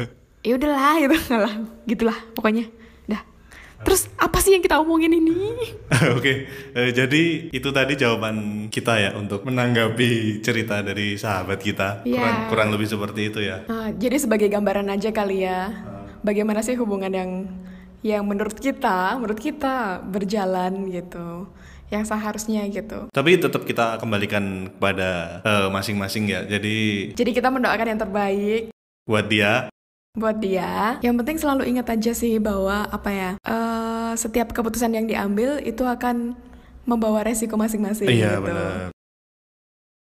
ya udahlah gitu lah gitulah pokoknya dah terus apa sih yang kita omongin ini Oke, eh, jadi itu tadi jawaban kita ya untuk menanggapi cerita dari sahabat kita. Iya. Kurang, kurang lebih seperti itu ya. Nah, jadi sebagai gambaran aja kali ya bagaimana sih hubungan yang yang menurut kita menurut kita berjalan gitu yang seharusnya gitu Tapi tetap kita kembalikan kepada eh, masing-masing ya. Jadi jadi kita mendoakan yang terbaik buat dia, buat dia. Yang penting selalu ingat aja sih bahwa apa ya, eh, setiap keputusan yang diambil itu akan membawa resiko masing-masing Iya gitu. benar.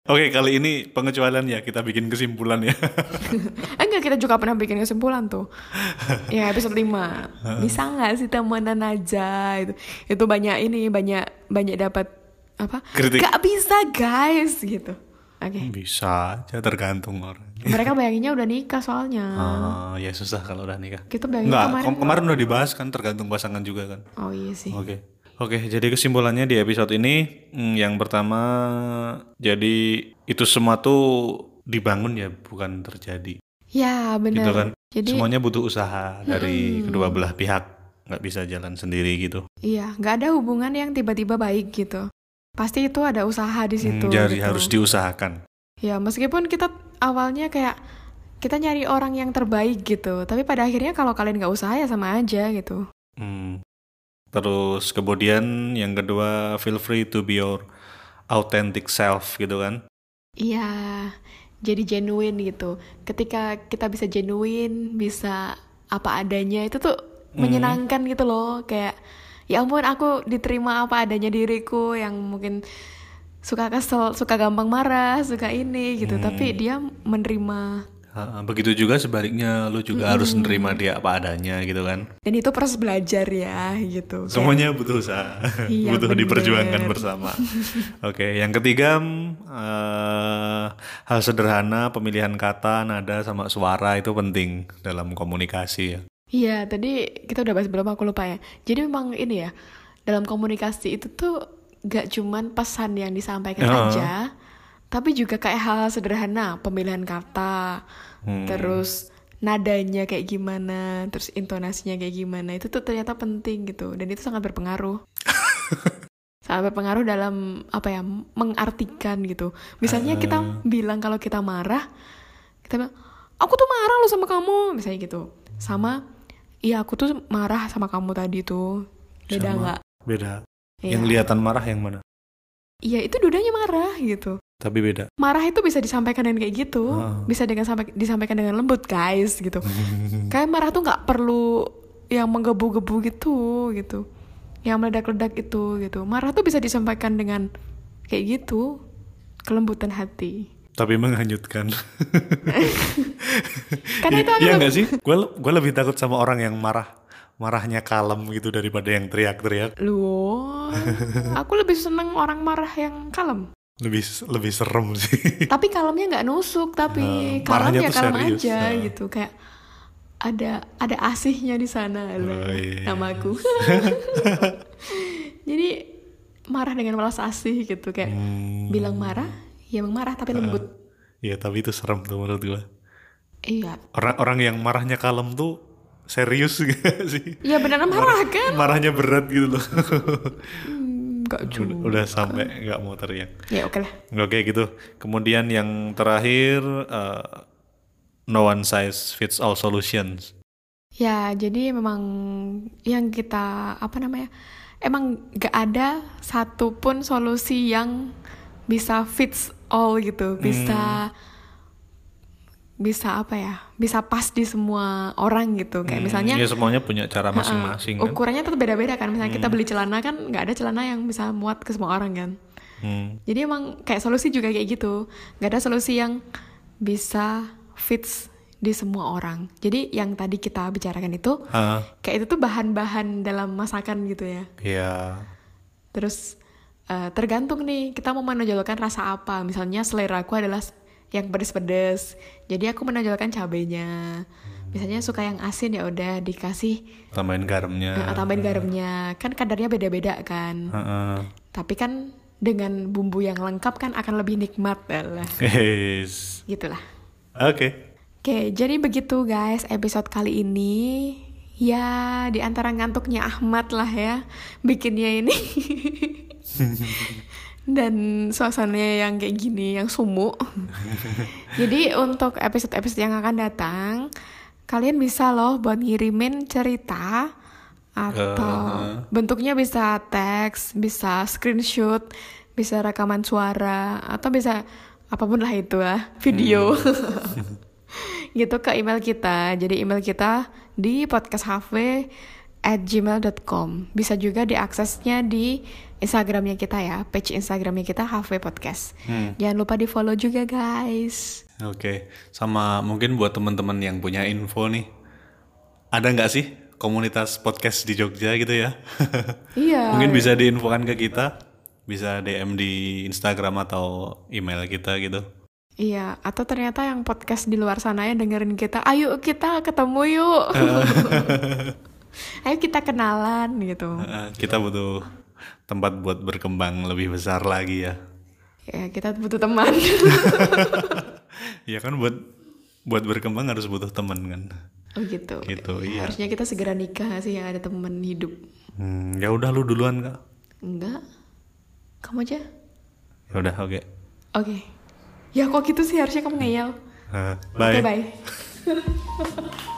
Oke kali ini pengecualian ya kita bikin kesimpulan ya. Enggak, kita juga pernah bikin kesimpulan tuh. ya episode 5. Bisa nggak sih temenan aja itu. Itu banyak ini, banyak banyak dapat apa? Kritik. Gak bisa, guys gitu. Oke. Bisa aja tergantung orang. Mereka bayanginnya udah nikah soalnya. Ah, ya susah kalau udah nikah. Kita bayangin Enggak, kemarin. kemarin, kemarin udah dibahas kan tergantung pasangan juga kan. Oh iya sih. Oke. Oke, jadi kesimpulannya di episode ini hmm, yang pertama jadi itu semua tuh dibangun ya bukan terjadi Ya, benar. gitu kan. Jadi Semuanya butuh usaha dari kedua belah pihak. nggak bisa jalan sendiri gitu. iya, nggak ada hubungan yang tiba-tiba baik gitu. Pasti itu ada usaha di situ. Hmm, jadi gitu. harus diusahakan. Ya, meskipun kita awalnya kayak kita nyari orang yang terbaik gitu, tapi pada akhirnya kalau kalian nggak usaha ya sama aja gitu. Hmm. Terus kemudian yang kedua feel free to be your authentic self gitu kan. Iya, jadi genuine gitu. Ketika kita bisa genuine, bisa apa adanya itu tuh menyenangkan gitu loh. Kayak ya ampun aku diterima apa adanya diriku yang mungkin suka kesel, suka gampang marah, suka ini gitu. Tapi dia menerima Begitu juga sebaliknya lu juga harus menerima dia apa adanya gitu kan. dan itu proses belajar ya gitu. Kayak- Semuanya butuh usaha, Iya, butuh bener. diperjuangkan bersama. Oke, yang ketiga eh, hal sederhana pemilihan kata, nada sama suara itu penting dalam komunikasi ya. Iya, tadi kita udah bahas belum aku lupa ya. Jadi memang ini ya, dalam komunikasi itu tuh gak cuman pesan yang disampaikan Ya. aja, tapi juga kayak hal sederhana, pemilihan kata, Hmm. terus nadanya kayak gimana, terus intonasinya kayak gimana, itu tuh ternyata penting gitu, dan itu sangat berpengaruh. sangat berpengaruh dalam apa ya, mengartikan gitu. Misalnya Ah. kita bilang kalau kita marah, kita bilang, aku tuh marah loh sama kamu, misalnya gitu. Sama, iya aku tuh marah sama kamu tadi tuh. Beda nggak? Beda. Iya. Yang kelihatan marah yang mana? Iya itu dudanya marah gitu. Tapi beda. Marah itu bisa disampaikan dengan kayak gitu, Ah. bisa dengan sampai disampaikan dengan lembut guys gitu. Kayak marah tuh nggak perlu yang menggebu-gebu gitu gitu, yang meledak-ledak itu gitu. Marah tuh bisa disampaikan dengan kayak gitu, kelembutan hati. Tapi menghanyutkan. Karena itu Iya lebih- nggak sih? Gue gue lebih takut sama orang yang marah marahnya kalem gitu daripada yang teriak-teriak. Loh, aku lebih seneng orang marah yang kalem. Lebih lebih serem sih. Tapi kalemnya nggak nusuk, tapi Nah, kalem ya kalem serius. aja Nah. gitu. Kayak ada ada asihnya di sana Oh, iya. namaku. Jadi marah dengan balas asih gitu kayak Hmm. bilang marah, ya emang marah tapi lembut. Iya tapi itu serem tuh menurut gue. Iya, Orang-orang yang marahnya kalem tuh serius gak sih? iya beneran marah kan? Marahnya berat gitu loh. Hmm, udah, juga. udah sampai nggak mau teriak. Ya oke lah. Oke gitu. Kemudian yang terakhir eh, no one size fits all solutions. Ya, jadi memang yang kita apa namanya? Emang gak ada satupun solusi yang bisa fits all gitu, bisa bisa apa ya? Bisa pas di semua orang gitu. Kayak misalnya ya semuanya punya cara masing-masing kan. ukurannya tuh beda-beda kan. Misalnya kita beli celana kan nggak ada celana yang bisa muat ke semua orang kan. Hmm. Jadi emang kayak solusi juga kayak gitu. Gak ada solusi yang bisa fits di semua orang. Jadi yang tadi kita bicarakan itu Ah, kayak itu tuh bahan-bahan dalam masakan gitu ya. ya. Terus eh, tergantung nih kita mau menonjolkan rasa apa. Misalnya selera aku adalah yang pedes-pedes. Jadi aku menonjolkan cabenya. Misalnya suka yang asin ya udah dikasih Tambahin garamnya. eh, tambahin garamnya. Kan kadarnya beda-beda kan. Heeh. Tapi kan dengan bumbu yang lengkap kan akan lebih nikmat lah. Yes. Gitulah. Oke. Oke, jadi begitu guys episode kali ini. Ya, di antara ngantuknya Ahmad lah ya bikinnya ini. Dan suasananya yang kayak gini, yang sumuk. jadi untuk episode-episode yang akan datang, kalian bisa loh buat ngirimin cerita atau bentuknya bisa teks, bisa screenshot, bisa rekaman suara atau bisa apa pun lah itu lah, video. gitu ke email kita. Jadi email kita di podcast at gmail.com Bisa juga diaksesnya di Instagramnya kita ya Page Instagramnya kita HV Podcast Jangan lupa di follow juga guys Oke, sama mungkin buat teman-teman yang punya info nih, ada nggak sih komunitas podcast di Jogja gitu ya? Iya. mungkin bisa diinfokan ke kita, bisa DM di Instagram atau email kita gitu. Iya, atau ternyata yang podcast di luar sana yang dengerin kita, ayo kita ketemu yuk. ayo kita kenalan gitu. Kita butuh tempat buat berkembang lebih besar lagi ya. Ya, kita butuh teman. Ya kan buat buat berkembang harus butuh teman kan. oh gitu. Gitu, iya. Harusnya kita segera nikah sih yang ada teman hidup. Hmm, ya udah lu duluan kak. Enggak. Kamu aja? Ya udah oke. Oke. Ya kok gitu sih harusnya kamu ngeyel. Oke, bye. bye.